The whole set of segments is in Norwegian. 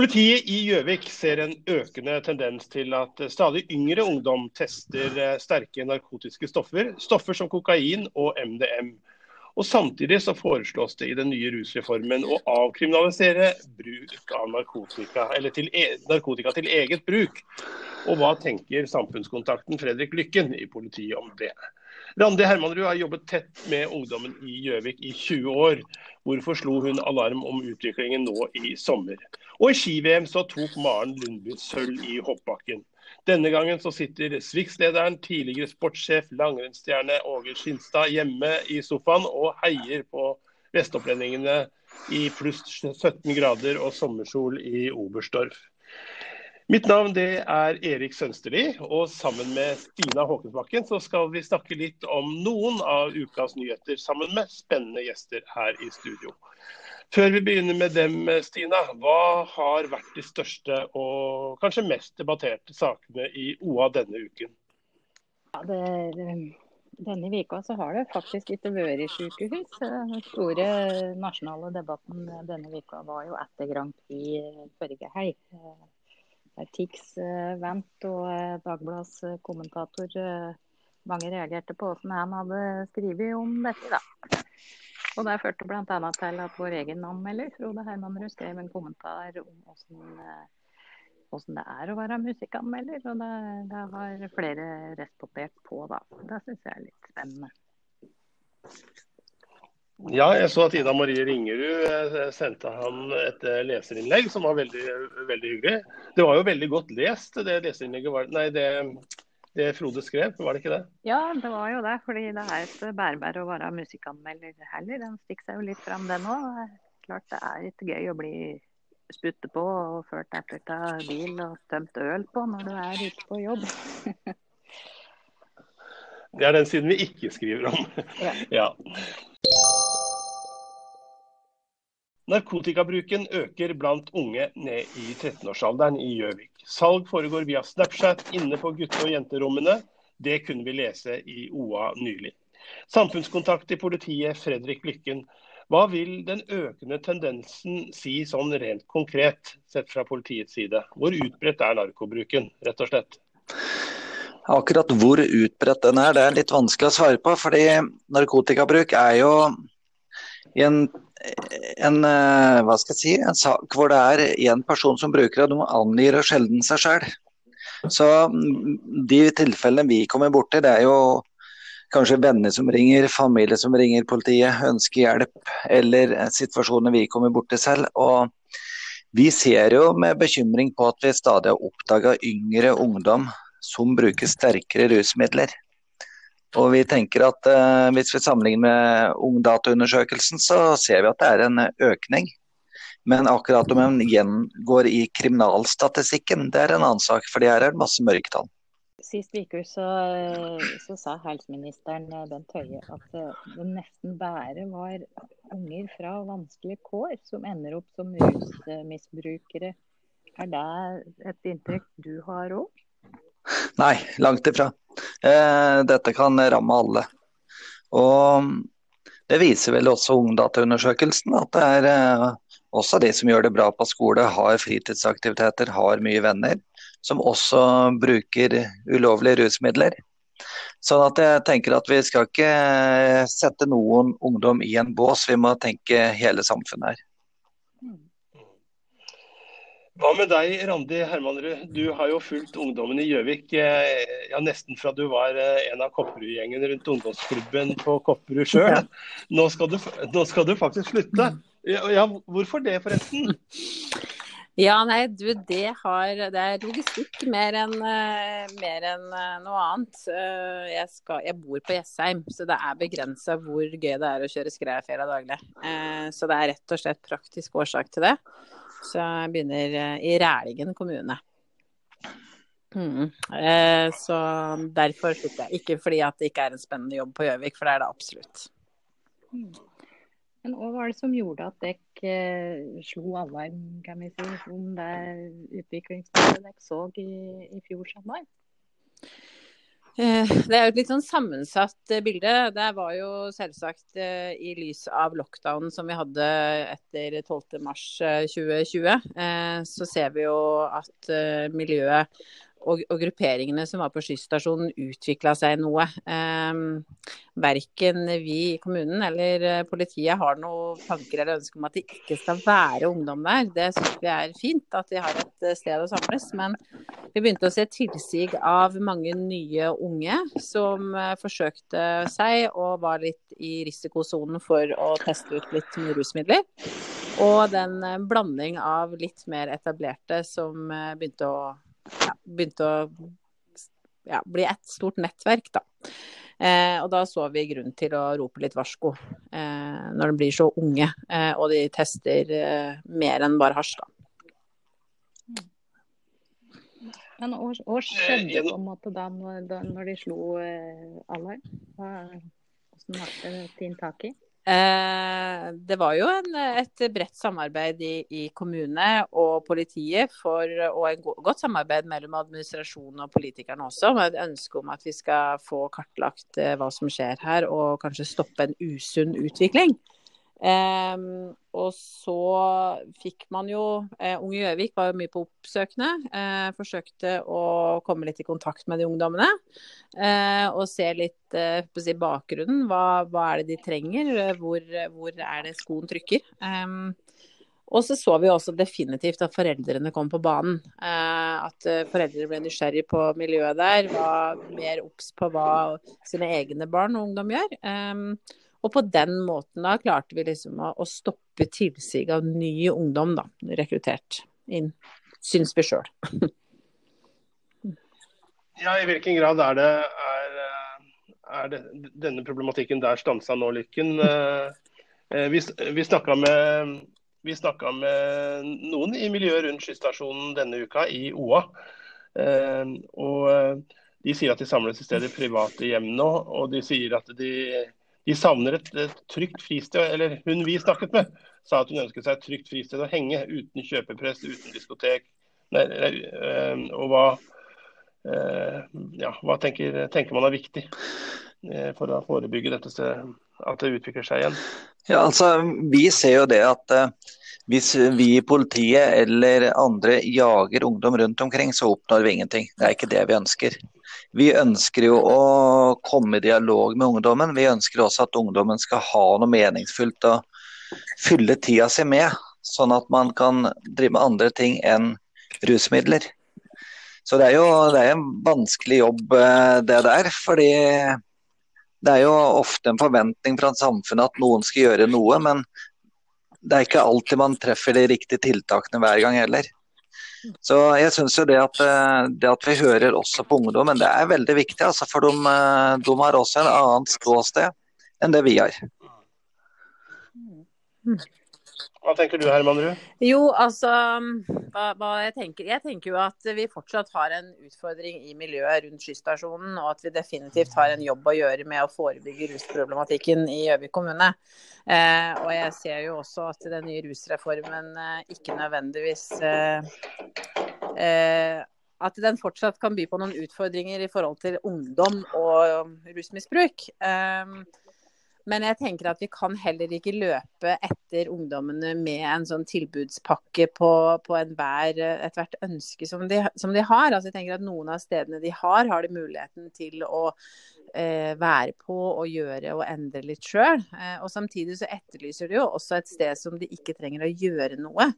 Politiet i Gjøvik ser en økende tendens til at stadig yngre ungdom tester eh, sterke narkotiske stoffer, stoffer som kokain og MDM. Og Samtidig så foreslås det i den nye rusreformen å avkriminalisere bruk av narkotika, eller til, e narkotika til eget bruk. Og Hva tenker samfunnskontakten Fredrik Lykken i politiet om det? Randi Hermanrud har jobbet tett med ungdommen i Gjøvik i 20 år. Hvorfor slo hun alarm om utviklingen nå i sommer? Og i ski-VM så tok Maren Lundby sølv i hoppbakken. Denne gangen så sitter Swix-lederen, tidligere sportssjef, langrennsstjerne Åge Skinstad hjemme i sofaen og heier på vestopplendingene i pluss 17 grader og sommersol i Oberstdorf. Mitt navn det er Erik Sønsterli, og sammen med Stina Håkensbakken så skal vi snakke litt om noen av ukas nyheter sammen med spennende gjester her i studio. Før vi begynner med dem, Stina, hva har vært de største og kanskje mest debatterte sakene i OA denne uken? Ja, det, denne vika så har det faktisk ikke vært sykehus. Den store nasjonale debatten denne vika var jo etter Grand Prix forrige helg. Tix eh, Wendt og eh, Dagbladets eh, kommentator mange reagerte på hvordan han hadde skrevet om dette. da. Og Det førte bl.a. til at vår egen anmelder Frode Hermanrud skrev en kommentar om hvordan, hvordan, det er å være musikkanmelder. Og det, det har flere respondert på. da. Det syns jeg er litt spennende. Ja, jeg så at Ida Marie Ringerud eh, sendte han et eh, leserinnlegg som var veldig, veldig hyggelig. Det var jo veldig godt lest, det leserinnlegget var, nei, det, det Frode skrev, var det ikke det? Ja, det var jo det. Fordi det er et bærbær å være musikkanmelder heller. Den stikker seg jo litt fram, den òg. Klart det er ikke gøy å bli spytte på og ført etter av bil og tømt øl på når du er ute på jobb. det er den siden vi ikke skriver om. Ja. ja. Narkotikabruken øker blant unge ned i 13-årsalderen i Gjøvik. Salg foregår via Snapchat inne på gutte- og jenterommene. Det kunne vi lese i OA nylig. Samfunnskontakt i politiet, Fredrik Lykken. Hva vil den økende tendensen si sånn rent konkret, sett fra politiets side? Hvor utbredt er narkobruken, rett og slett? Akkurat hvor utbredt den er, det er litt vanskelig å svare på. fordi narkotikabruk er jo i en en, eh, hva skal jeg si, en sak hvor det er én person som bruker det, og de angir sjelden seg sjøl. Så mm, de tilfellene vi kommer borti, det er jo kanskje venner som ringer, familie som ringer politiet, ønsker hjelp, eller situasjoner vi kommer borti selv. Og vi ser jo med bekymring på at vi stadig har oppdaga yngre ungdom som bruker sterkere rusmidler. Og vi tenker at eh, Hvis vi sammenligner med Ungdataundersøkelsen, så ser vi at det er en økning. Men akkurat om en gjengår i kriminalstatistikken, det er en annen sak. For her er det masse mørketall. Sist uke så, så, sa helseministeren eh, Bent Høie at eh, det nesten bare var unger fra vanskelige kår som ender opp som rusmisbrukere. Er det et inntrykk du har òg? Nei, langt ifra. Eh, dette kan ramme alle. Og det viser vel også Ungdataundersøkelsen, at det er eh, også de som gjør det bra på skole, har fritidsaktiviteter, har mye venner, som også bruker ulovlige rusmidler. Sånn at jeg tenker at vi skal ikke sette noen ungdom i en bås, vi må tenke hele samfunnet her. Hva med deg, Randi Hermanrud? Du har jo fulgt ungdommen i Gjøvik eh, ja, nesten fra du var eh, en av Kopperud-gjengen rundt ungdomsklubben på Kopperud sjøl. Nå, nå, skal du faktisk slutte. Ja, hvorfor det, forresten? Ja, nei, du, det, har, det er logistikk mer enn uh, en, uh, noe annet. Jeg, skal, jeg, bor på Jessheim, så det er begrensa hvor gøy det er å kjøre skredfjella daglig. så det er rett og slett praktisk årsak til det. Så jeg begynner eh, i Rælingen kommune. Mm. Eh, så derfor slutter jeg. Ikke fordi at det ikke er en spennende jobb på Gjøvik, for det er det absolutt. Mm. Men hva var det som gjorde at dere eh, slo alarm kan vi si, om det utviklingsstedet dere så i, i fjor sommer? Eh, det er jo et litt sånn sammensatt eh, bilde. Det var jo selvsagt eh, i lys av lockdownen som vi hadde etter 12.3.2020, så ser vi jo at miljøet og, og, grupperingene som var på skysstasjonen utvikla seg noe. Eh, verken vi i kommunen eller eh, politiet har noen tanker eller ønsker om at det ikke skal være ungdom der. Det syns vi er fint at de har et eh, sted å samles. Men vi begynte å se tilsig av mange nye unge som eh, forsøkte seg og var litt i risikosonen for å teste ut litt rusmidler. Og den blanding av litt mer etablerte som begynte å ja, begynte å ja, bli et stort nettverk, da. Eh, og da så vi grunn til å rope litt varsko eh, når de blir så unge eh, og de tester eh, mer enn bare hasj, da. Men hva skjedde på en måte da når, når de slo eh, alarm? Hvordan ble det tatt tak i? Eh, det var jo en, et bredt samarbeid i, i, kommune og politiet, for, og et godt samarbeid mellom administrasjonen og politikerne også, med et ønske om at vi skal få kartlagt eh, hva som skjer her, og kanskje stoppe en usunn utvikling. Um, og så fikk man jo eh, Unge Gjøvik var jo mye på oppsøkende. Eh, forsøkte å komme litt i kontakt med de ungdommene. Eh, og se litt på si bakgrunnen. Hva, hva, er det de trenger? Hvor, hvor er det skoen trykker? Um, og så så vi også definitivt at foreldrene kom på banen. at foreldre ble nysgjerrig på miljøet der. Var mer obs på hva sine egne barn og ungdom gjør. Um, og på den måten da klarte vi liksom å, å stoppe tilsig av ny ungdom da, rekruttert inn, syns vi sjøl. ja, i hvilken grad er det, er, er det denne problematikken der stansa nå, Lykken? Eh, eh, vi, vi snakka med, med, noen i miljøet rundt skysstasjonen denne uka, i OA. Eh, og de sier at de samles i stedet private hjem nå, og de sier at de de savner et, et, trygt fristed. Eller hun vi snakket med, sa at hun ønsket seg et trygt fristed å henge uten kjøpepress, uten diskotek. Nei, øh, og hva, øh, ja, hva tenker, tenker, man er viktig øh, for å forebygge dette, at det utvikler seg igjen? Ja, altså, Vi ser jo det at hvis vi i politiet eller andre jager ungdom rundt omkring, så oppnår vi ingenting. Det er ikke det vi ønsker. Vi ønsker jo å komme i dialog med ungdommen. Vi ønsker også at ungdommen skal ha noe meningsfullt å fylle tida si med, sånn at man kan drive med andre ting enn rusmidler. Så det er jo det er en vanskelig jobb eh, det der. fordi det er jo ofte en forventning fra samfunnet at noen skal gjøre noe, men det er ikke alltid man treffer de riktige tiltakene hver gang heller. Så jeg syns jo det at, eh, det at, vi hører også på ungdommen, det er veldig viktig. Altså, for de, eh, de, har også en annet ståsted enn det vi har. Hva tenker du Herman Ruud? Jo, altså hva, hva jeg, tenker, jeg tenker jo at vi fortsatt har en utfordring i miljøet rundt skysstasjonen, og at vi definitivt har en jobb å gjøre med å forebygge rusproblematikken i Gjøvik kommune. Eh, og jeg ser jo også at den nye rusreformen eh, ikke nødvendigvis eh, eh At den fortsatt kan by på noen utfordringer i forhold til ungdom og rusmisbruk. Eh, men jeg tenker at vi kan heller ikke løpe etter ungdommene med en sånn tilbudspakke på, på enhver ethvert ønske som de, som de, har. Altså jeg tenker at Noen av stedene de har, har de muligheten til å eh, være på og gjøre og endre litt sjøl. Eh, og samtidig så etterlyser de jo også et sted som de ikke trenger å gjøre noe.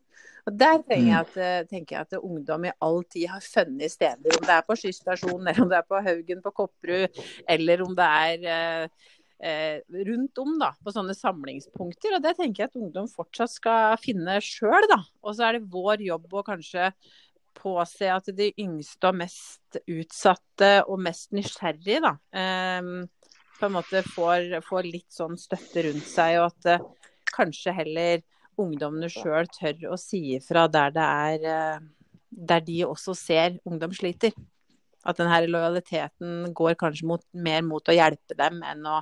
Og Der jeg mm. at, eh, tenker jeg at ungdom i all tid har funnet steder. Om det er på skysstasjonen, eller om det er på Haugen på Kopperud, eller om det er eh, eh, rundt om da, på sånne samlingspunkter. Og det tenker jeg at ungdom fortsatt skal finne sjøl. Og så er det vår jobb å kanskje påse at de yngste og mest utsatte og mest nysgjerrige da, eh, på en måte får, får, litt sånn støtte rundt seg, og at eh, kanskje heller ungdommene sjøl tør å si ifra der det er eh, der de også ser ungdom sliter. At denne lojaliteten går kanskje mot, mer mot å hjelpe dem enn å,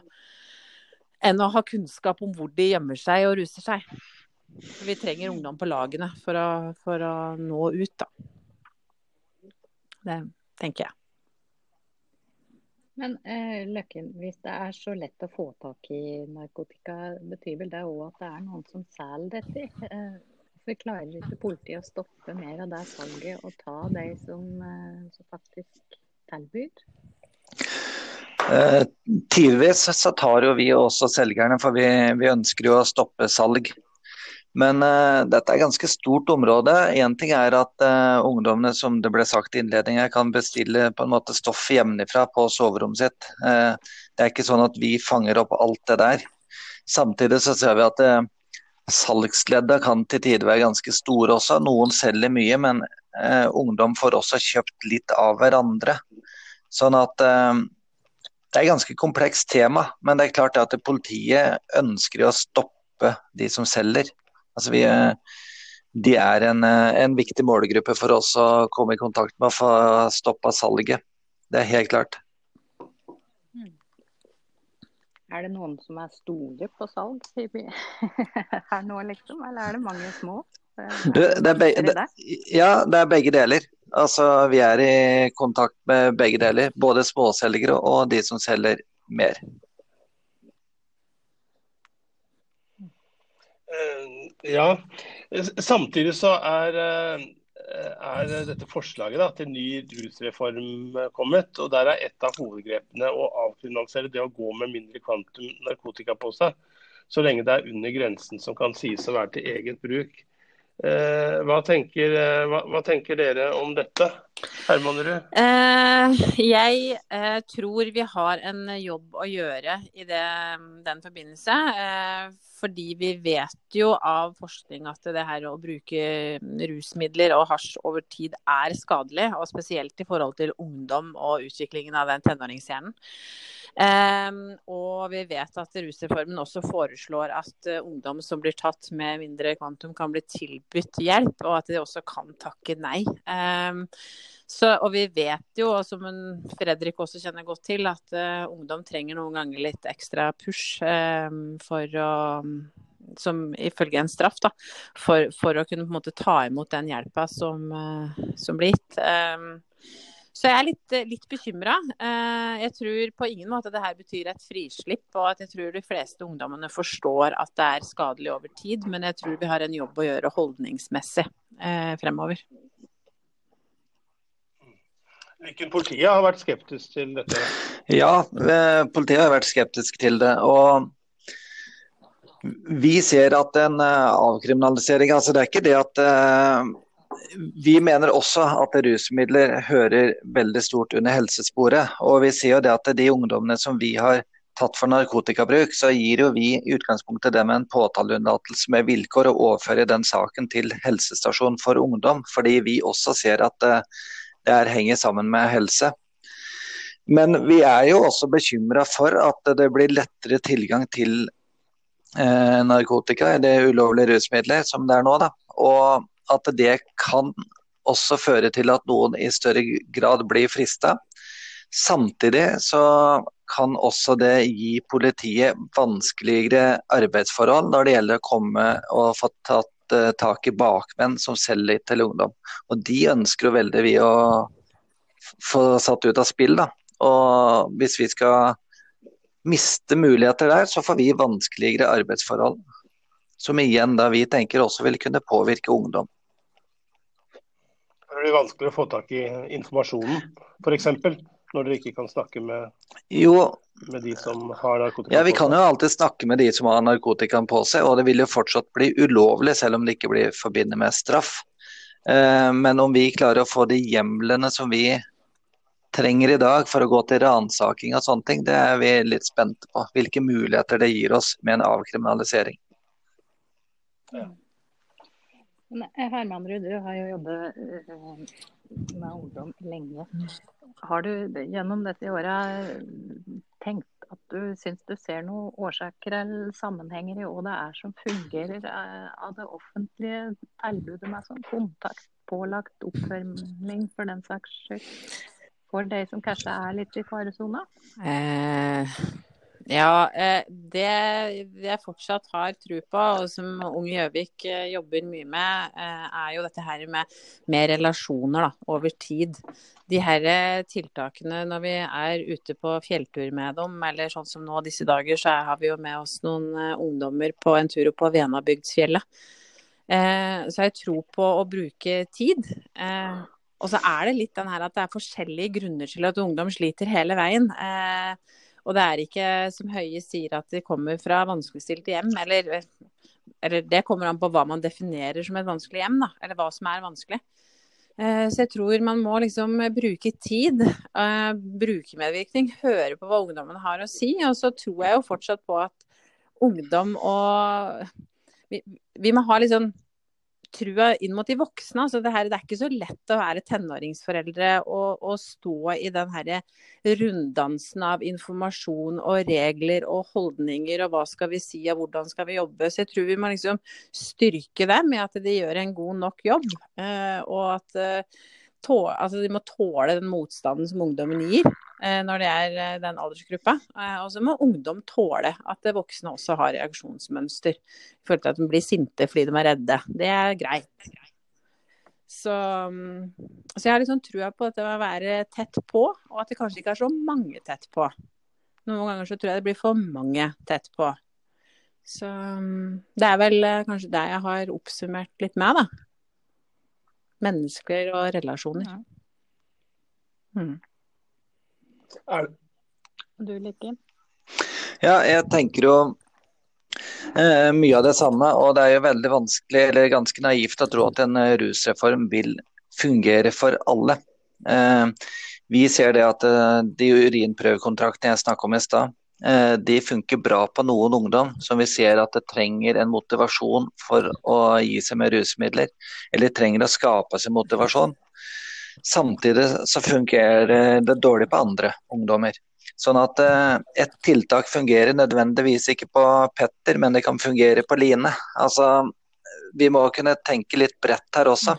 enn å ha kunnskap om hvor de gjemmer seg og ruser seg. Vi trenger ungdom på lagene for å, for å nå ut, da. Det tenker jeg. Men eh, Løkken, hvis det er så lett å få tak i narkotika, betyr vel det òg at det er noen som selger dette? Eh, Hvorfor klarer ikke politiet å stoppe mer av det salget og ta de som, eh, som faktisk tilbyr? Eh, tidvis så tar jo vi også selgerne, for vi, vi ønsker jo å stoppe salg. Men uh, dette er ganske stort område. Én ting er at uh, ungdommene som det ble sagt i innledningen, kan bestille på en måte stoff hjemmefra på soverommet sitt. Uh, det er ikke sånn at vi fanger opp alt det der. Samtidig så ser vi at salgsleddet kan til tider være ganske store også. Noen selger mye, men ungdom får også kjøpt litt av hverandre. Sånn at det er et ganske komplekst tema, men det er klart at politiet ønsker å stoppe de som selger. Altså vi, de er en, en, viktig målgruppe for oss å komme i kontakt med og få stoppa salget. Det er helt klart. Er det noen som er store på salg her nå, liksom? Eller er det mange små? Du, det er det, ja, det er begge deler. Altså, vi er i kontakt med begge deler. Både småselgere og de som selger mer. Eh, ja, samtidig så er, eh, er dette forslaget da, til ny rusreform kommet. og Der er et av hovedgrepene å avkriminalisere det å gå med mindre kvantum narkotika på seg. Så lenge det er under grensen som kan sies å være til eget bruk. Eh, hva, tenker, eh, hva, hva, tenker, dere om dette? Hermanerud? Eh, jeg eh, tror vi har en jobb å gjøre i det, den forbindelse. Eh, fordi vi vet jo av forskning at det her å bruke rusmidler og hasj over tid er skadelig. Og spesielt i forhold til ungdom og utviklingen av den tenåringshjernen. Um, og vi vet at rusreformen også foreslår at uh, ungdom som blir tatt med mindre kvantum, kan bli tilbudt hjelp, og at de også kan takke nei. Um, så, og vi vet jo, som Fredrik også kjenner godt til, at uh, ungdom trenger noen ganger litt ekstra push uh, for å som ifølge en straff, da, for, for å kunne på en måte ta imot den hjelpa som, uh, som blir gitt. Um, så jeg er litt, litt bekymra. Jeg tror på ingen måte det her betyr et frislipp, og at jeg tror de fleste ungdommene forstår at det er skadelig over tid. Men jeg tror vi har en jobb å gjøre holdningsmessig fremover. Hvilken politiet har vært skeptisk til dette? Ja, eh, politiet har vært skeptisk til det. og vi ser at en avkriminalisering altså Det er ikke det at vi mener også at rusmidler hører veldig stort under helsesporet. Og vi ser jo det at de ungdommene som vi har tatt for narkotikabruk, så gir jo vi i utgangspunktet dem en påtaleunnlatelse med vilkår å overføre den saken til helsestasjon for ungdom, fordi vi også ser at eh, det her henger sammen med helse. Men vi er jo også bekymra for at det blir lettere tilgang til eh, narkotika, eller ulovlige rusmidler, som det er nå. da. Og at det kan også føre til at noen i større grad blir frista. Samtidig så kan også det gi politiet vanskeligere arbeidsforhold når det gjelder å komme og få tatt uh, tak i bakmenn som selger til ungdom. Og De ønsker jo veldig vi å få satt ut av spill. da. Og Hvis vi skal miste muligheter der, så får vi vanskeligere arbeidsforhold. Som igjen da vi tenker også vil kunne påvirke ungdom det blir vanskelig å få tak i informasjonen, f.eks. Når dere ikke kan snakke med, jo, med de som har narkotika ja, Vi kan jo alltid snakke med de som har narkotikaen på seg, og det vil jo fortsatt bli ulovlig, selv om det ikke blir forbundet med straff. Eh, men om vi klarer å få de hjemlene som vi trenger i dag for å gå til ransaking og sånne ting, det er vi litt spente på. Hvilke muligheter det gir oss med en avkriminalisering. Ja. Eh, Hermanrud, du har jo jobbet eh, med ungdom lenge. Har du gjennom dette året tenkt at du syns du ser noen årsaker eller sammenhenger i hva det er som fungerer eh, av det offentlige tilbudet med sånn kontakt, pålagt oppfølging for den saks skyld, for de som kanskje er litt i faresona? Eh, Ja, eh, det jeg fortsatt har tro på, og som Ung Gjøvik eh, jobber mye med, eh, er jo dette her med, med relasjoner da, over tid. De her tiltakene når vi er ute på fjelltur med dem, eller sånn som nå disse dager, så har vi jo med oss noen ungdommer på en tur opp på Venabygdsfjellet. Så jeg tror på å bruke tid. Og så er det litt den her at det er forskjellige grunner til at ungdom sliter hele veien. Og det er ikke som Høie sier at de kommer fra vanskeligstilte hjem, eller, eller, det kommer an på hva man definerer som et vanskelig hjem, da, eller hva som er vanskelig. Eh, så jeg tror man må liksom bruke tid, bruke brukermedvirkning, høre på hva ungdommen har å si. Og så tror jeg jo fortsatt på at ungdom og Vi, vi må ha litt sånn trua inn mot de voksne. Altså det, her, det, er ikke så lett å være tenåringsforeldre og, og stå i den runddansen av informasjon og regler og holdninger og hva skal vi si og hvordan skal vi jobbe. Så jeg tror vi må liksom styrke dem med at de gjør en god nok jobb. Eh, og at tå, altså de må tåle den motstanden som ungdommen gir eh, når det er eh, den aldersgruppa. Eh, og så må ungdom tåle at voksne også har reaksjonsmønster. I forhold til at de blir sinte fordi de er redde. Det er greit. Så, mm, så jeg har liksom trua på at det må være tett på, og at det kanskje ikke er så mange tett på. Noen ganger så tror jeg det blir for mange tett på. Så mm, det er vel kanskje det jeg har oppsummert litt med, da mennesker og relasjoner. Mm. Er du, Lykke? Ja, jeg tenker jo eh, mye av det samme. Og det er jo veldig vanskelig, eller ganske naivt, å tro at en eh, rusreform vil fungere for alle. Eh, vi ser det at eh, de urinprøvekontraktene jeg snakka om i stad, Eh, de funker bra på noen ungdom som vi ser at det trenger en motivasjon for å gi seg med rusmidler, eller trenger å skape seg motivasjon. Samtidig så fungerer det dårlig på andre ungdommer. Sånn at eh, et tiltak fungerer nødvendigvis ikke på Petter, men det kan fungere på Line. Altså, vi må kunne tenke litt bredt her også.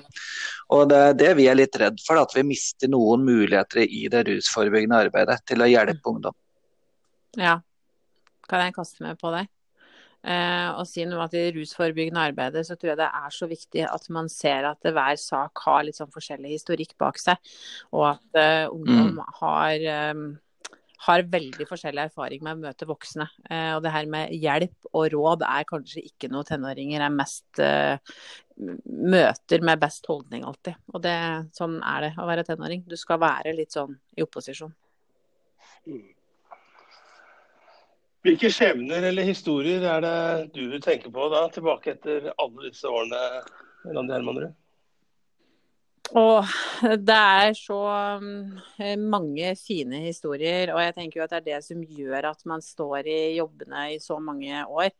Og det er det vi er litt redd for, at vi mister noen muligheter i det rusforebyggende arbeidet til å hjelpe ungdom. Ja. Kan jeg kaste meg på det? Eh, og si noe at I rusforebyggende arbeidet så tror jeg det er så viktig at man ser at hver sak har litt sånn forskjellig historikk bak seg. Og at eh, ungdom mm. har, um, har, veldig forskjellig erfaring med å møte voksne. Eh, og det her med hjelp og råd er kanskje ikke noe tenåringer er mest eh, møter med best holdning alltid. Og det, sånn er det å være tenåring. Du skal være litt sånn i opposisjon. Mm. Hvilke skjebner eller historier er det du tenker på da, tilbake etter alle disse årene, Randi Hermanrud? Og det er så um, mange fine historier, og jeg tenker jo at det er det som gjør at man står i jobbene i så mange år.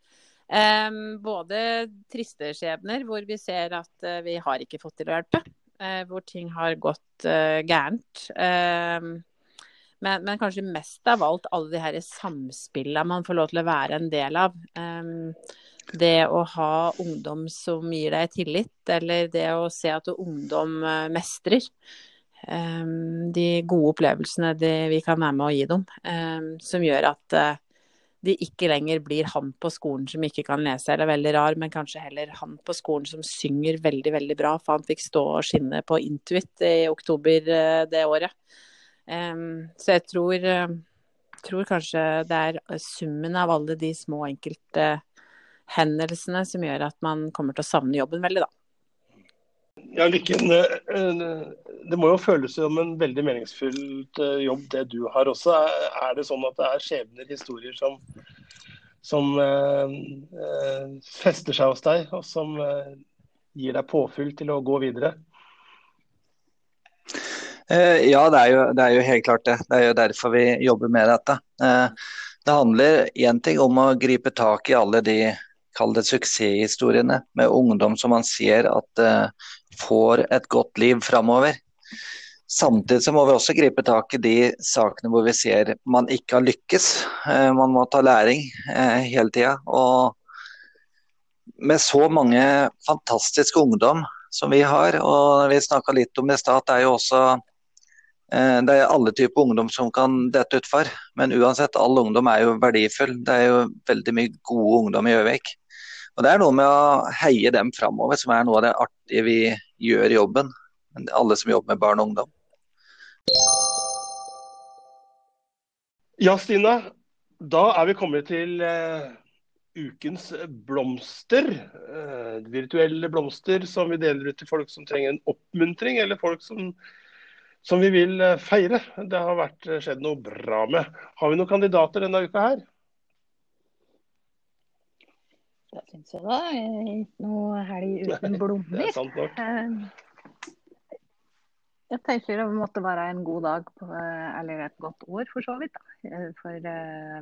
Både triste skjebner, hvor vi ser at uh, vi har ikke fått til å hjelpe. Uh, hvor ting har gått uh, gærent. Men, men, kanskje mest av alt alle de her samspillene man får lov til å være en del av. Um, det å ha ungdom som gir deg tillit, eller det å se at ungdom uh, mestrer. Um, de gode opplevelsene de, vi kan være med å gi dem, um, som gjør at uh, de ikke lenger blir han på skolen som ikke kan lese eller er veldig rar, men kanskje heller han på skolen som synger veldig, veldig bra. For han fikk stå og skinne på Intuit i oktober uh, det året. Så jeg tror, uh, tror, kanskje det er summen av alle de små enkelte hendelsene som gjør at man kommer til å savne jobben veldig, da. Ja, Lykken, eh, eh, det må jo føles som en veldig meningsfylt jobb det du har også. Er det sånn at det er skjebner, historier som, som eh, fester seg hos deg, og som eh, gir deg påfyll til å gå videre? Eh, ja, det er, jo, det er, jo, helt klart det. Det er jo derfor vi jobber med dette. Eh, det handler én ting om å gripe tak i alle de kall det suksesshistoriene med ungdom som man ser at uh, får et godt liv framover. Samtidig så må vi også gripe tak i de sakene hvor vi ser man ikke har lykkes. Man må ta læring hele tida. Og med så mange fantastiske ungdom som vi har, og vi snakka litt om det i stad, det er jo også Eh, det er alle typer ungdom som kan dette utfor, men uansett, all ungdom er jo verdifull. Det er jo veldig mye gode ungdom i Gjøvik. Og Det er noe med å heie dem framover som er noe av det artige vi gjør i jobben. Alle som jobber med barn og ungdom. Ja, Stina. Da er vi kommet til uh, ukens blomster. Uh, virtuelle blomster som vi deler ut til folk som trenger en oppmuntring, eller folk som, som vi vil uh, feire. Det har vært, skjedd noe bra med. Har vi noen kandidater denne uka her? Det syns jeg da. Ikke noe helg uten blomster. Det er sant nok. Jeg tenker det måtte være en god dag, på, eller et godt år for så vidt, da, for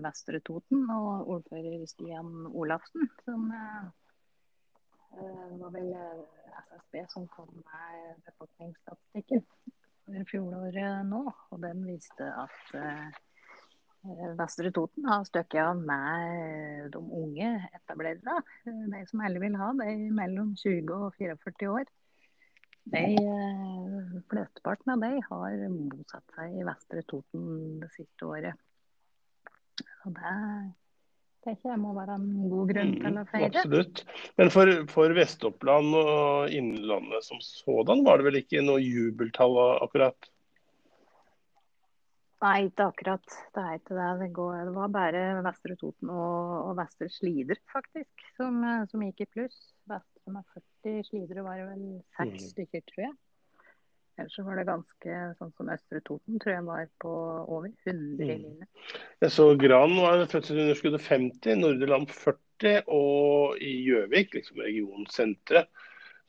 Vestre Toten og ordfører Stian Olafsen. Som var vel SSB som kom med befolkningsstatistikken fjoråret nå. Og den viste at uh, Vestre Toten har støkket av med de unge etablerere. De som alle vil ha, de mellom 20 og 44 år. De, eh, Flesteparten av de har bosatt seg i Vestre Toten det siste året. Og det tenker jeg må være en god grunn til å feire. Mm, absolutt. Men for, for Vest-Oppland og Innlandet som sådan, var det vel ikke noe jubeltall akkurat? Nei, ikke akkurat. Det er ikke det. Det, går, det var bare Vestre Toten og, og Vestre Slider faktisk som, som, gikk i pluss. Vestre med 40 slidere var det vel seks mm. stykker, tror jeg. Ellers så var det ganske sånn som Østre Toten, tror jeg var på over 100 mm. linjer. Jeg så Gran var fødselsunderskuddet 50, Nordre Land 40, og i Gjøvik, liksom regionsenteret,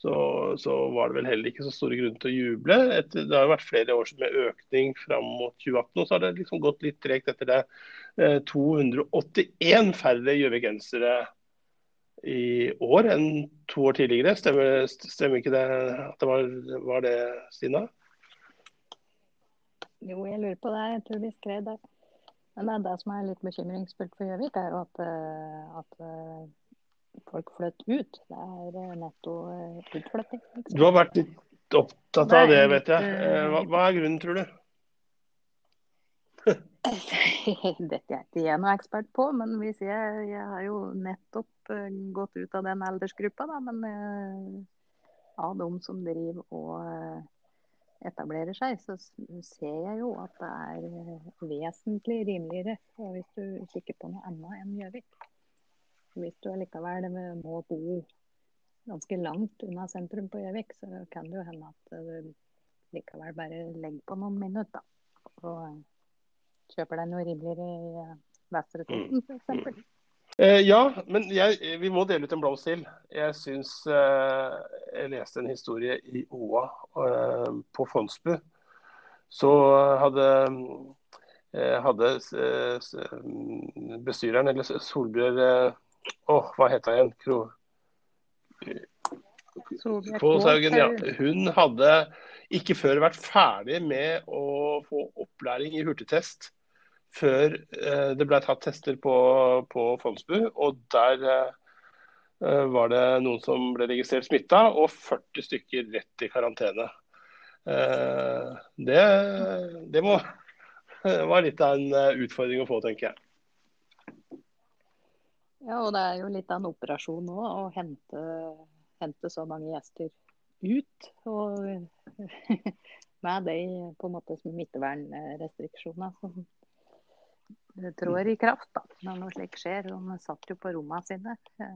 så, så, var det vel heller ikke så store grunner til å juble. Etter, det har vært flere år med økning fram mot 2018, og så har det liksom gått litt tregt etter det. 281 eh, færre gjøvikensere i år enn to år tidligere. Stemmer, stemmer ikke det at det var, var, det, Stina? Jo, jeg lurer på det. Jeg tror vi skrev det. Men det, er det som er litt bekymringsfullt for Gjøvik, er jo at, eh, at eh, folk flytter ut. Det er eh, netto utflytting. Du har vært litt opptatt av det, det vet jeg. Hva, hva, er grunnen, tror du? Dette er ikke jeg noen ekspert på, men hvis jeg, jeg har jo nettopp gått ut av den aldersgruppa. Da, men av de som driver og etablerer seg, så ser jeg jo at det er vesentlig rimeligere hvis du kikker på noe annet enn Gjøvik. Hvis du allikevel må bo ganske langt unna sentrum på Gjøvik, så kan det jo hende at du likevel bare legger på noen minutter. Og kjøper deg noe rimeligere i Vesterålen f.eks. Eh, ja, men jeg, vi må dele ut en blomst til. Jeg syns eh, Jeg leste en historie i OA eh, på Fondsbu. Så hadde eh, hadde eh, bestyreren, eller Solbjørg å, oh, hva het hun igjen? Kro... Kålshaugen, ja. Hun hadde ikke før vært ferdig med å få opplæring i hurtigtest før eh, det ble tatt tester på, på Fondsbu. Og der eh, var det noen som ble registrert smitta, og 40 stykker rett i karantene. Eh, det, det må, var litt av en utfordring å få, tenker jeg. Ja, og det er jo litt av en operasjon nå å hente, hente så mange gjester ut. Og med de på en måte smittevernrestriksjoner som trår i kraft da, når noe slikt skjer. De satt jo på rommene sine,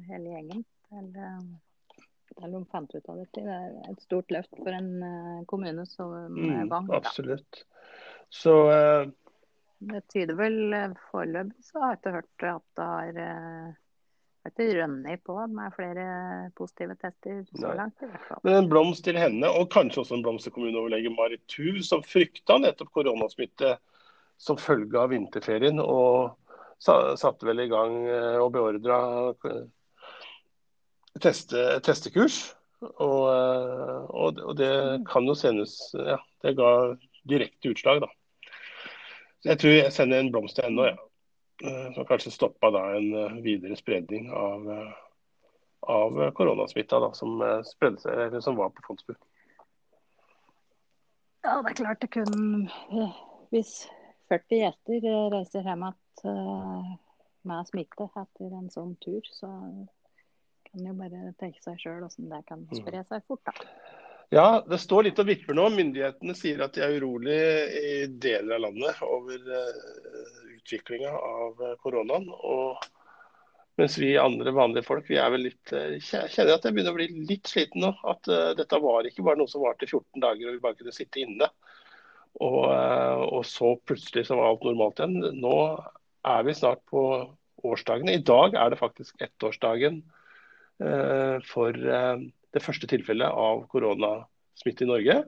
hele gjengen. Eller de fant ut av dette. Det er et stort løft for en eh, kommune som mm, Vang. Absolutt. Så uh det tyder vel eh, Foreløpig så har jeg ikke hørt at det har eh, ikke rønnet på med flere positive tester så Nei. langt. i hvert fall. Men en blomst til henne, og kanskje også en blomst til kommuneoverlege Marit Thuv, som frykta nettopp koronasmitte som følge av vinterferien. Og satte vel i gang eh, og beordra teste, testekurs. Og, og, og, det kan jo sendes Ja, det ga direkte utslag, da. Jeg tror jeg sender en blomst til henne, ja. Eh, som kanskje stoppa da en eh, videre spredning av, eh, av koronasmitta da, som, spredde seg, eller som var på Fondsbu. Ja, det er klart det kunne Hvis 40 gjester reiser hjem igjen med smitte etter en sånn tur, så kan jo bare tenke seg sjøl hvordan det kan spre seg fort. da. Ja, det står litt og vipper nå. Myndighetene sier at de er urolige i deler av landet over uh, utviklinga av koronaen. Og mens vi andre vanlige folk vi er vel litt, kjenner at jeg begynner å bli litt sliten nå. At dette var ikke bare noe som varte 14 dager og vi bare kunne sitte inne. Og, og så plutselig så var alt normalt igjen. Nå er vi snart på årsdagene. I dag er det faktisk ettårsdagen Eh, for eh, det første tilfellet av koronasmitte i Norge.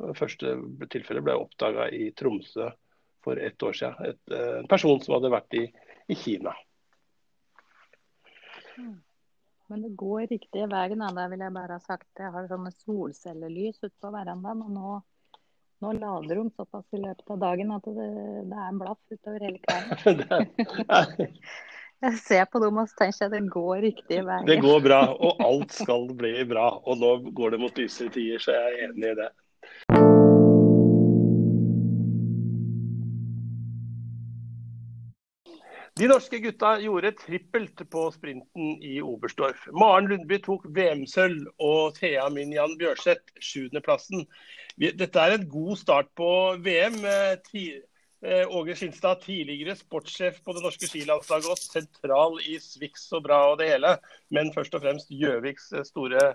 Det første tilfellet ble oppdaga i Tromsø for ett år siden. Et, eh, en person som hadde vært i, i Kina. Hmm. Men det går riktig veien, det vil jeg bare ha sagt. Jeg har sånne solcellelys ute på verandaen. og nå, nå lader de såpass i løpet av dagen at det, det er en blaff utover hele kvelden. Jeg ser på dem og tenker at det går riktig vei. Det går bra, og alt skal bli bra. Og nå går det mot lysere tider, så jeg er enig i det. De norske gutta gjorde trippelt på sprinten i Oberstdorf. Maren Lundby tok VM-sølv og Thea Minjan Bjørseth sjuendeplassen. Dette er en god start på VM. Eh, Åge Skinstad, tidligere sportssjef på det norske skilandslaget og sentral i Swix og bra og det hele. Men først og fremst Gjøviks eh, store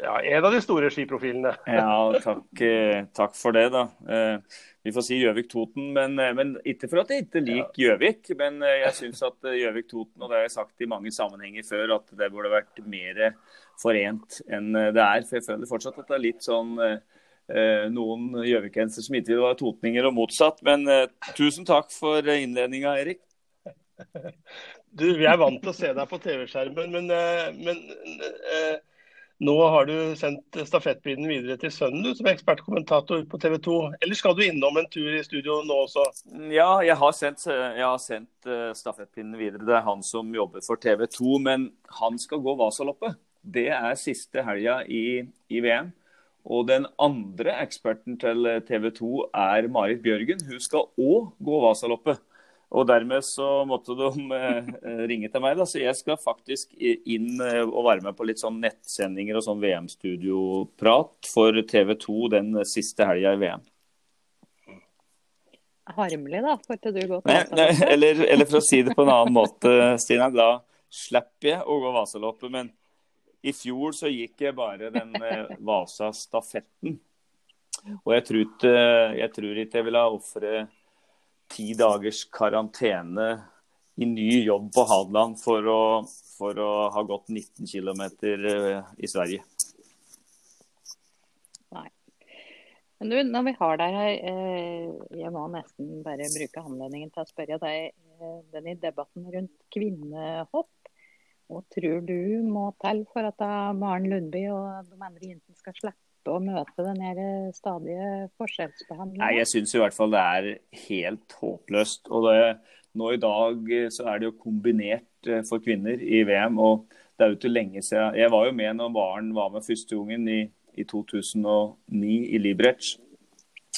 ja, En av de store skiprofilene. ja, takk, eh, takk, for det, da. Vi får si Gjøvik-Toten, men, men, ikke for at jeg ikke liker Gjøvik. Men jeg syns at Gjøvik-Toten, og det har jeg sagt i mange sammenhenger før, at det burde vært mer forent enn det er. For jeg føler fortsatt at det er litt sånn noen gjøvikensere som ikke vil være totninger, og motsatt. Men eh, tusen takk for innledninga, Erik. Du, Vi er vant til å se deg på TV-skjermen, men, eh, men eh, nå har du sendt stafettpinnen videre til sønnen du, som er ekspertkommentator på TV 2. Eller skal du innom en tur i studio nå også? Ja, jeg har sendt, jeg har sendt stafettpinnen videre. Det er han som jobber for TV 2. Men han skal gå Vasaloppet. Det er siste helga i, i VM. Og den andre eksperten til TV 2 er Marit Bjørgen. Hun skal òg gå Vasaloppet. Og dermed så måtte de eh, ringe til meg, da. Så jeg skal faktisk inn eh, og være med på litt sånn nettsendinger og sånn VM-studioprat for TV 2 den siste helga i VM. Harmelig, da. Får ikke du gå til Vasaloppet? Eller, eller for å si det på en annen måte, Stina. Da slipper jeg å gå Vasaloppet. men i fjor så gikk jeg bare den eh, Vasa-stafetten. Og jeg tror, ikke, jeg tror ikke jeg ville ofre ti dagers karantene i ny jobb på Hadeland for å, for å ha gått 19 km eh, i Sverige. Nei. Men du, når vi har deg her, eh, jeg må nesten bare bruke anledningen til å spørre deg den i debatten rundt kvinnehopp. Hva tror du må til for at Maren Lundby og de andre jentene skal slippe å møte den stadige forskjellsbehandlingen? Nei, Jeg syns i hvert fall det er helt håpløst. Og det, nå i dag så er det jo kombinert eh, for kvinner i VM. og det er jo ikke lenge siden. Jeg var jo med når Maren var med første gangen i, i 2009 i Liberec.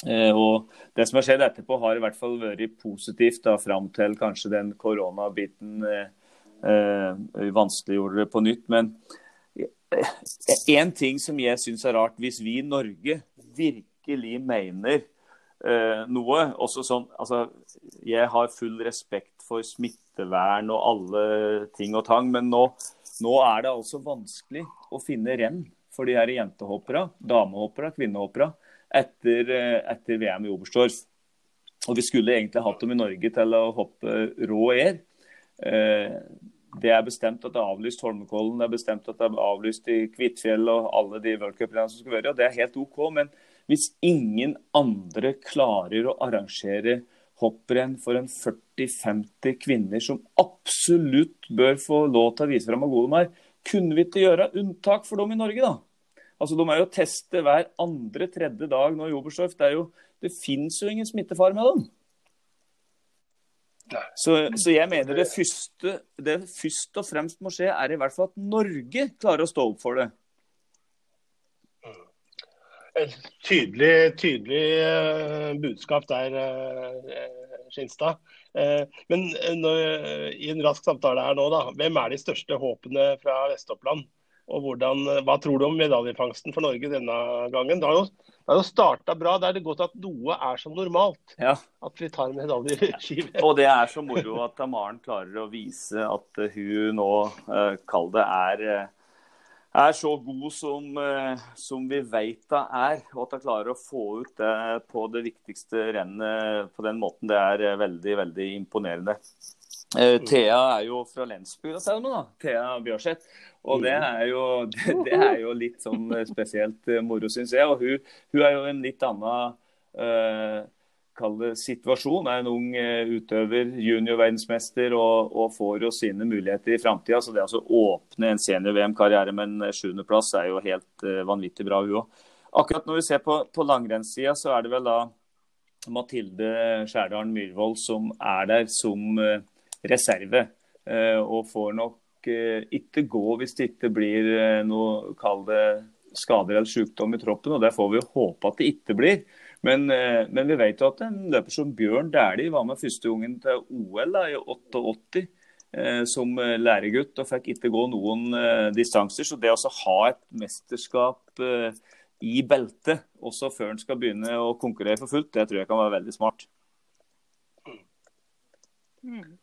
Eh, og Det som har skjedd etterpå, har i hvert fall vært positivt da, fram til kanskje den koronabiten eh, eh, vanskeliggjorde det på nytt. Men én ting som jeg syns er rart, hvis vi i Norge virkelig mener eh, noe også sånn, altså, Jeg har full respekt for smittevern og alle ting og tang, men nå, nå er det altså vanskelig å finne renn for de her jentehoppere, damehoppere, kvinnehoppere etter, eh, etter VM i Oberstdorf. Og vi skulle egentlig hatt dem i Norge til å hoppe rå air. Eh, det er bestemt at det er avlyst Holmenkollen, det er bestemt at det er avlyst i Kvitfjell og alle de worldcupene som skal være. og Det er helt OK. Men hvis ingen andre klarer å arrangere hopprenn for en 40-50 kvinner som absolutt bør få lov til å vise fram hvor gode de er, kunne vi ikke gjøre unntak for dem i Norge, da? Altså, De er jo testet hver andre-tredje dag nå i Oberstdorf. Det, jo, det finnes jo ingen smittefare med dem. Så, så, jeg mener det første det først og fremst må skje, er i hvert fall at Norge klarer å stå opp for det. Et tydelig, tydelig uh, budskap der, uh, Skinstad. Uh, men i en rask samtale her nå, da. Hvem er de største håpene fra Vest-Oppland? Og hvordan, hva tror du om medaljefangsten for Norge denne gangen? Det har jo, det har jo starta bra. Da er det godt at noe er som normalt. Ja. At vi tar ski Og det er så moro at Maren klarer å vise at hun nå, eh, kall det, er, eh, er så god som, eh, som vi vet hun er. Og at hun klarer å få ut det på det viktigste rennet på den måten, det er veldig, veldig imponerende. Uh, Thea er jo fra Lensbygda, du da. Thea Bjørseth. Og det er, jo, det, det er jo litt sånn spesielt uh, moro, syns jeg. Og hun, hun, er jo en litt annen uh, situasjon. Er en ung utøver, junior-verdensmester, og, og, får jo sine muligheter i framtida. Så det å altså åpne en senior-VM-karriere med en sjuendeplass er jo helt uh, vanvittig bra, hun òg. Akkurat når vi ser på, på langrennssida, så er det vel da Mathilde Skjærdalen Myhrvold som er der som uh, reserve. Eh, og får nok eh, ikke gå hvis det ikke blir eh, noe, kall det skader eller sykdom i troppen. og Det får vi håpe at det ikke blir. Men, men vi vet jo at en løper som Bjørn Dæhlie var med første gangen til OL da, i 88 eh, som læregutt og fikk ikke gå noen distanser. Så det å ha et mesterskap i beltet også før en skal begynne å konkurrere for fullt, det tror jeg kan være veldig smart. Mm.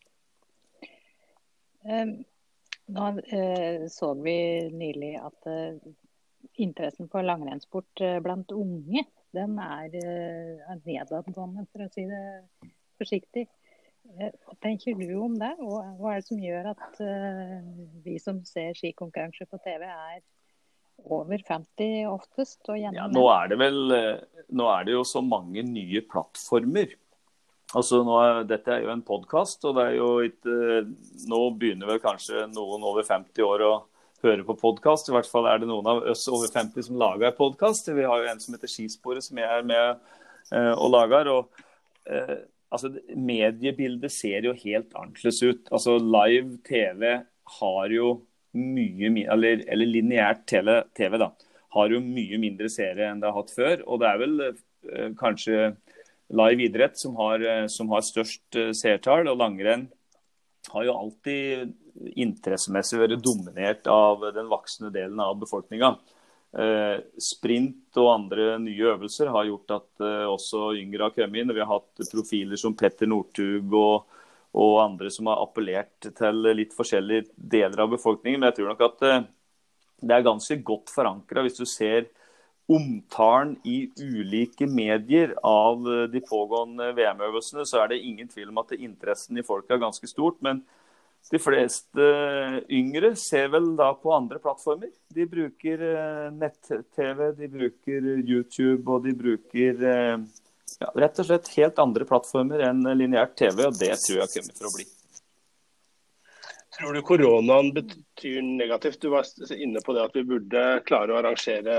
Nå eh, så vi nylig at eh, interessen for langrennssport eh, blant unge den er nedadgående, for å si det forsiktig. Hva tenker du om det? Og hva er det som gjør at vi som ser skikonkurranser på TV, er over 50 oftest? Og ja, nå er det vel nå er det jo så mange nye plattformer Altså, nå, dette er jo en podkast, og er ikke Nå begynner vel kanskje noen over 50 år å høre på podkast. I hvert fall er det noen av oss over 50 som lager podkast. Vi har jo en som heter Skisporet, som jeg er med eh, og lager. og eh, altså, Mediebildet ser jo helt annerledes ut. Altså, Live TV har jo mye Eller, eller lineært TV, da, har jo mye mindre seere enn det har hatt før. Og det er vel eh, kanskje live idrett som har, eh, som har størst eh, seertall. Og langrenn har jo alltid interessemessig vært dominert av den voksne delen av befolkninga. Eh, sprint og andre nye øvelser har gjort at også yngre har kommet inn. Vi har hatt profiler som Petter Northug og, og, andre som har appellert til litt forskjellige deler av befolkningen. Men jeg tror nok at det er ganske godt forankra hvis du ser omtalen i ulike medier av eh, de pågående VM-øvelsene, så er det ingen tvil om at interessen i folk er ganske stort. Men de fleste yngre ser vel da på andre plattformer. De bruker eh, nett-TV, de bruker YouTube og de bruker eh, ja, rett og slett helt andre plattformer enn lineært TV, og det tror jeg kommer for å bli. Tror du koronaen betyr negativt? Du var inne på det at vi burde klare å arrangere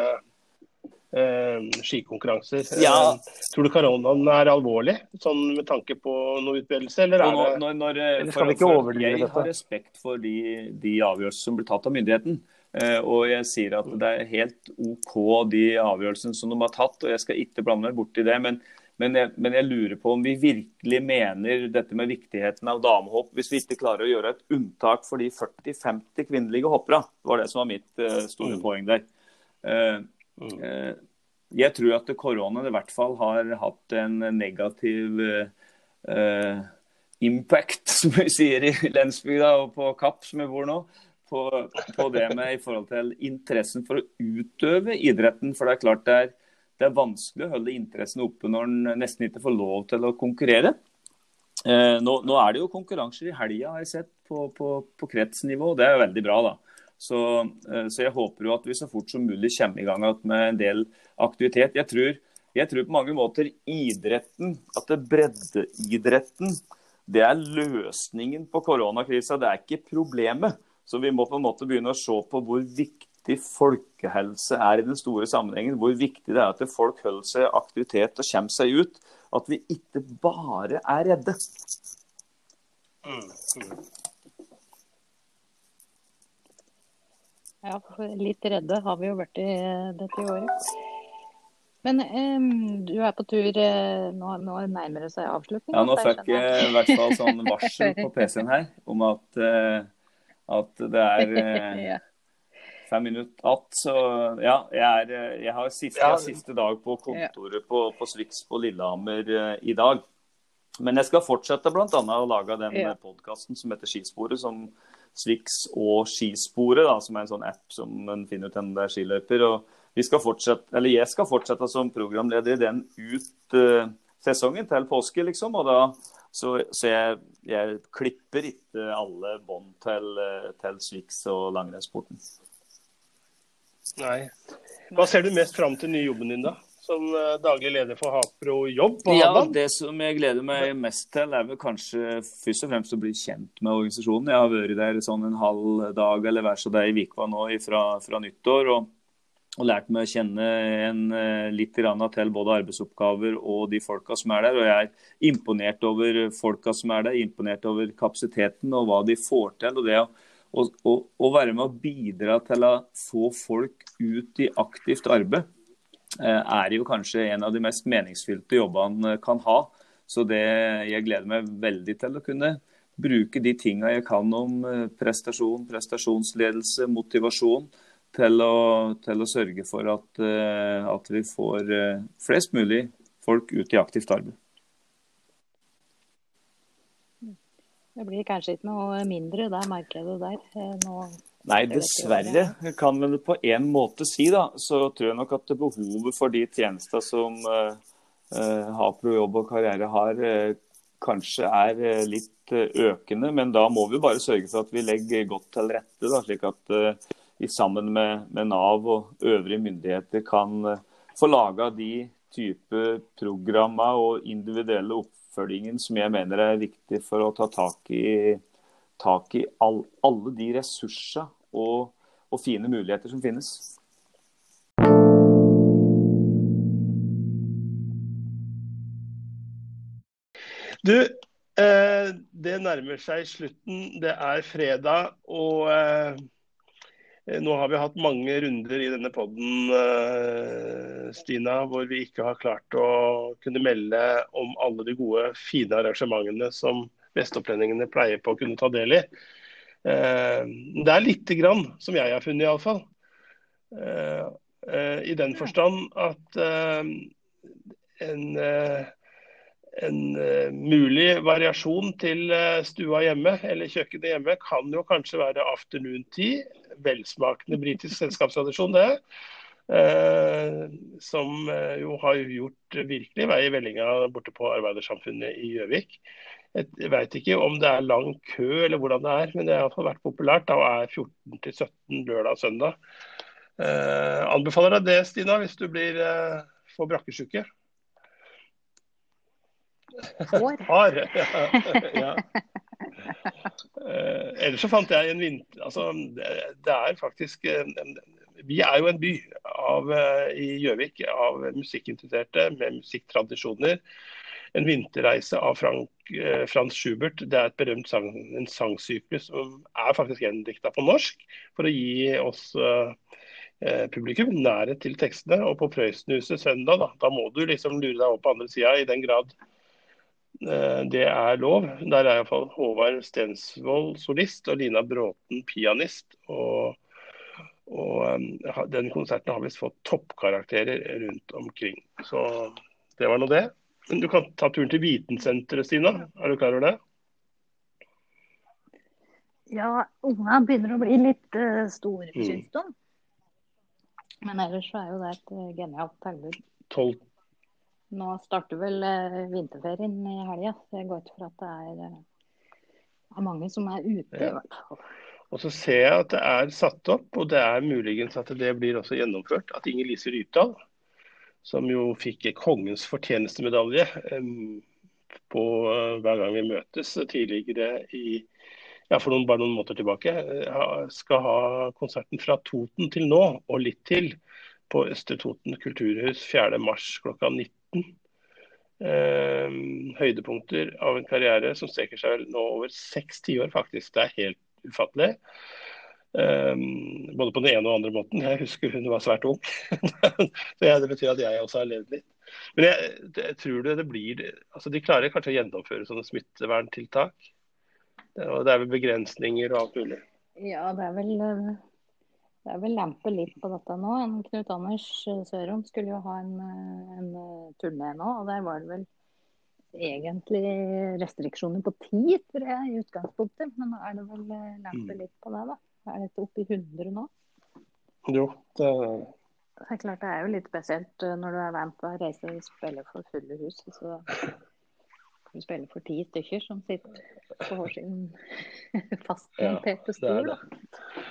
skikonkurranser. Ja. Eh, tror du koronaen er alvorlig, sånn med tanke på noe utbredelse, eller, er det, når, når, eller skal vi ikke overdrive dette? Jeg har respekt for de, de avgjørelser som blir tatt av myndigheten. Eh, og jeg sier at det er helt OK de avgjørelsene som de har tatt, og jeg skal ikke blande meg borti det. men men jeg, men jeg, lurer på om vi virkelig mener dette med viktigheten av damehopp hvis vi ikke klarer å gjøre et unntak for de 40-50 kvinnelige hoppere. Det var det som var mitt uh, store mm. poeng der. Uh, Mm. Eh, jeg tror at koronaen i hvert fall har hatt en negativ uh, impact, som vi sier i Lensbygda og på Kapp, som vi bor nå. På, på, det med i forhold til interessen for å utøve idretten. For det er klart det er, det er vanskelig å holde interessen oppe når en nesten ikke får lov til å konkurrere. Eh, nå, nå, er det jo konkurranser i helga, har jeg sett, på, på, på kretsnivå. Det er jo veldig bra, da. Så, eh, så, jeg håper jo at vi så fort som mulig kommer i gang med en del aktivitet. Jeg tror, jeg tror på mange måter idretten, at det breddeidretten, det er løsningen på koronakrisa. Det er ikke problemet. Så vi må på en måte begynne å se på hvor viktig folkehelse er i den store sammenhengen. Hvor viktig det er at folk holder seg aktivitet og kommer seg ut. At vi ikke bare er redde. Mm, mm. Mm. Ja, litt redde har vi jo vært i dette året. Men um, du er på tur uh, nå, nå, nærmer det seg avslutning? Ja, nå fikk jeg i hvert fall sånn varsel på PC-en her om at, uh, at det er uh, fem minutter att. Så ja, jeg, er, jeg har siste, jeg har siste dag på kontoret på, på Swix på Lillehammer i dag. Men jeg skal fortsette bl.a. å lage den ja. podkasten som heter Skisporet. som Swix og Skisporet, da, som er en sånn app som en finner ut hvem det er skiløyper. og vi skal fortsette, eller jeg skal fortsette som programleder i den ut uh, sesongen til påske, liksom. Og da, så, så jeg, jeg, klipper ikke alle bånd til, uh, til Swix og langrennssporten. Nei. Hva ser du mest fram til nye jobben din, da? Som uh, daglig leder for Hapro Jobb på ja, Det som jeg gleder meg mest til, er vel kanskje først og fremst å bli kjent med organisasjonen. Jeg har vært der sånn en halv dag eller hver så dag i Vikva nå fra, fra nyttår. og og lært meg å kjenne en, eh, litt til både arbeidsoppgaver og de folka som er der. Og jeg er imponert over folka som er der, imponert over kapasiteten og hva de får til. og det å, være med å bidra til å få folk ut i aktivt arbeid, eh, er jo kanskje en av de mest meningsfylte jobbene kan ha. Så det, jeg gleder meg veldig til å kunne bruke de tinga jeg kan om eh, prestasjon, prestasjonsledelse, motivasjon til å, til å sørge for at, eh, at, vi får eh, flest mulig folk ut i aktivt arbeid. Det blir kanskje ikke noe mindre det markedet der eh, nå? Nei, dessverre kan vi på en måte si. da, Så tror jeg nok at behovet for de tjenester som uh, Hapro jobb og karriere har, uh, kanskje er litt økende. Men da må vi bare sørge for at vi legger godt til rette, da, slik at uh, vi sammen med, med, Nav og øvrige myndigheter kan uh, få laga de type programmer og individuelle oppfølgingen som jeg mener er viktig for å ta tak i, tak i all, alle de ressurser og, og fine muligheter som finnes. Du, eh, det nærmer seg slutten. Det er fredag. og... Eh nå har vi hatt mange runder i denne poden, eh, Stina, hvor vi ikke har klart å kunne melde om alle de gode, fine arrangementene som vestopplendingene pleier på å kunne ta del i. Eh, det er lite grann, som jeg har funnet iallfall. I den forstand at en en mulig variasjon til stua hjemme eller kjøkkenet hjemme kan jo kanskje være afternoon tea. Velsmakende britisk selskapstradisjon, det. Uh, som jo har gjort virkelig vei i vellinga borte på Arbeidersamfunnet i Gjøvik. Jeg veit ikke om det er lang kø eller hvordan det er, men det har iallfall vært populært. Da er 14 17 lørdag og søndag. anbefaler deg det, Stina, hvis du blir, får brakkesjuke. Hår. Har, ja. Uh, ellers så fant jeg en vinter... Altså, det, det er faktisk uh, Vi er jo en by av, uh, i Gjøvik av musikkinteresserte med musikktradisjoner. En vinterreise av Frank, Frans Schubert. Det er et berømt sang, en sangsyklus som er faktisk gjendikta på norsk, for å gi oss publikum nærhet til tekstene. Og på Prøysenhuset søndag, da, da må du liksom lure deg opp på andre sida, i den grad Eh, det er lov. Der er iallfall Håvard Stensvold solist og Lina Bråten pianist. Og, og eh, den konserten har visst fått toppkarakterer rundt omkring. Så det var nå det. Men du kan ta turen til Vitensenteret, Stina. Er du klar over det? Ja, unga begynner å bli litt uh, store, mm. syns de. Men ellers så er jo det et uh, genialt tilbud. 12 nå starter vel uh, vinterferien i helga. Jeg går ut fra at det er, uh, mange som er ute, ja. i hvert fall. Og så ser jeg at det er satt opp, og det er muligens at det blir også gjennomført, at Inger Lise Rypdal, som jo fikk kongens fortjenestemedalje på uh, hver gang vi møtes tidligere i ja, for noen, bare noen måneder tilbake, skal ha konserten fra Toten til nå, og litt til, på Østre Toten kulturhus 4.3 klokka 19. Eh, høydepunkter av en karriere som strekker seg nå over seks tiår, faktisk. Det er helt ufattelig. Um, både på den ene og den andre måten. Jeg husker hun var svært ung. så Det betyr at jeg også har levd litt. Men jeg, jeg tror det, det blir altså De klarer kanskje å gjennomføre sånne smitteverntiltak. Det, og det er vel begrensninger og alt mulig. Ja, det er vel det er vel lempe litt på dette nå. Knut Anders Sørum skulle jo ha en, en turné nå, og der var det vel egentlig restriksjoner på tid, tror jeg, i utgangspunktet. Men nå er det vel lempe mm. litt på det, da. Er dette oppe i 100 nå? Jo, det det er klart det er jo litt spesielt eh, når du er vant til å reise og spille for fulle hus. Så kan du spille for ti stykker som sitter på hver sin fastmonterte stol. Ja,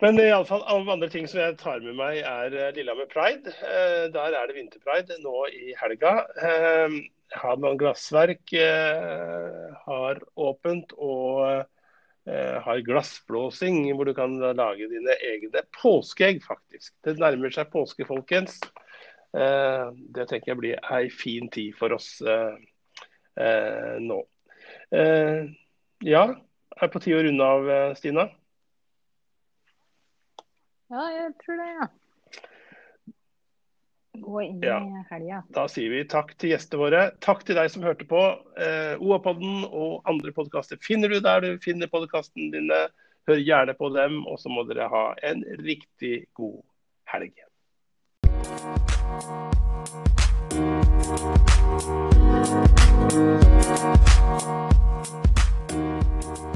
Men i alle fall, av andre ting som jeg tar med meg, er eh, Lillehammer Pride. Eh, der er det vinterpride nå i helga. Hadeland Glassverk har åpent. og Eh, har glassblåsing, hvor du kan lage dine egne påskeegg, faktisk. Det nærmer seg påske, folkens. Eh, det tenker jeg blir ei fin tid for oss eh, nå. Ja, er på tide å runde av, Stina? Ja, jeg tror det, ja gå inn ja. i helga. Da sier vi takk til gjestene våre. Takk til deg som hørte på. Eh, OA-podden og andre podkaster finner du der du finner podkastene dine. Hør gjerne på dem, og så må dere ha en riktig god helg. Thank you.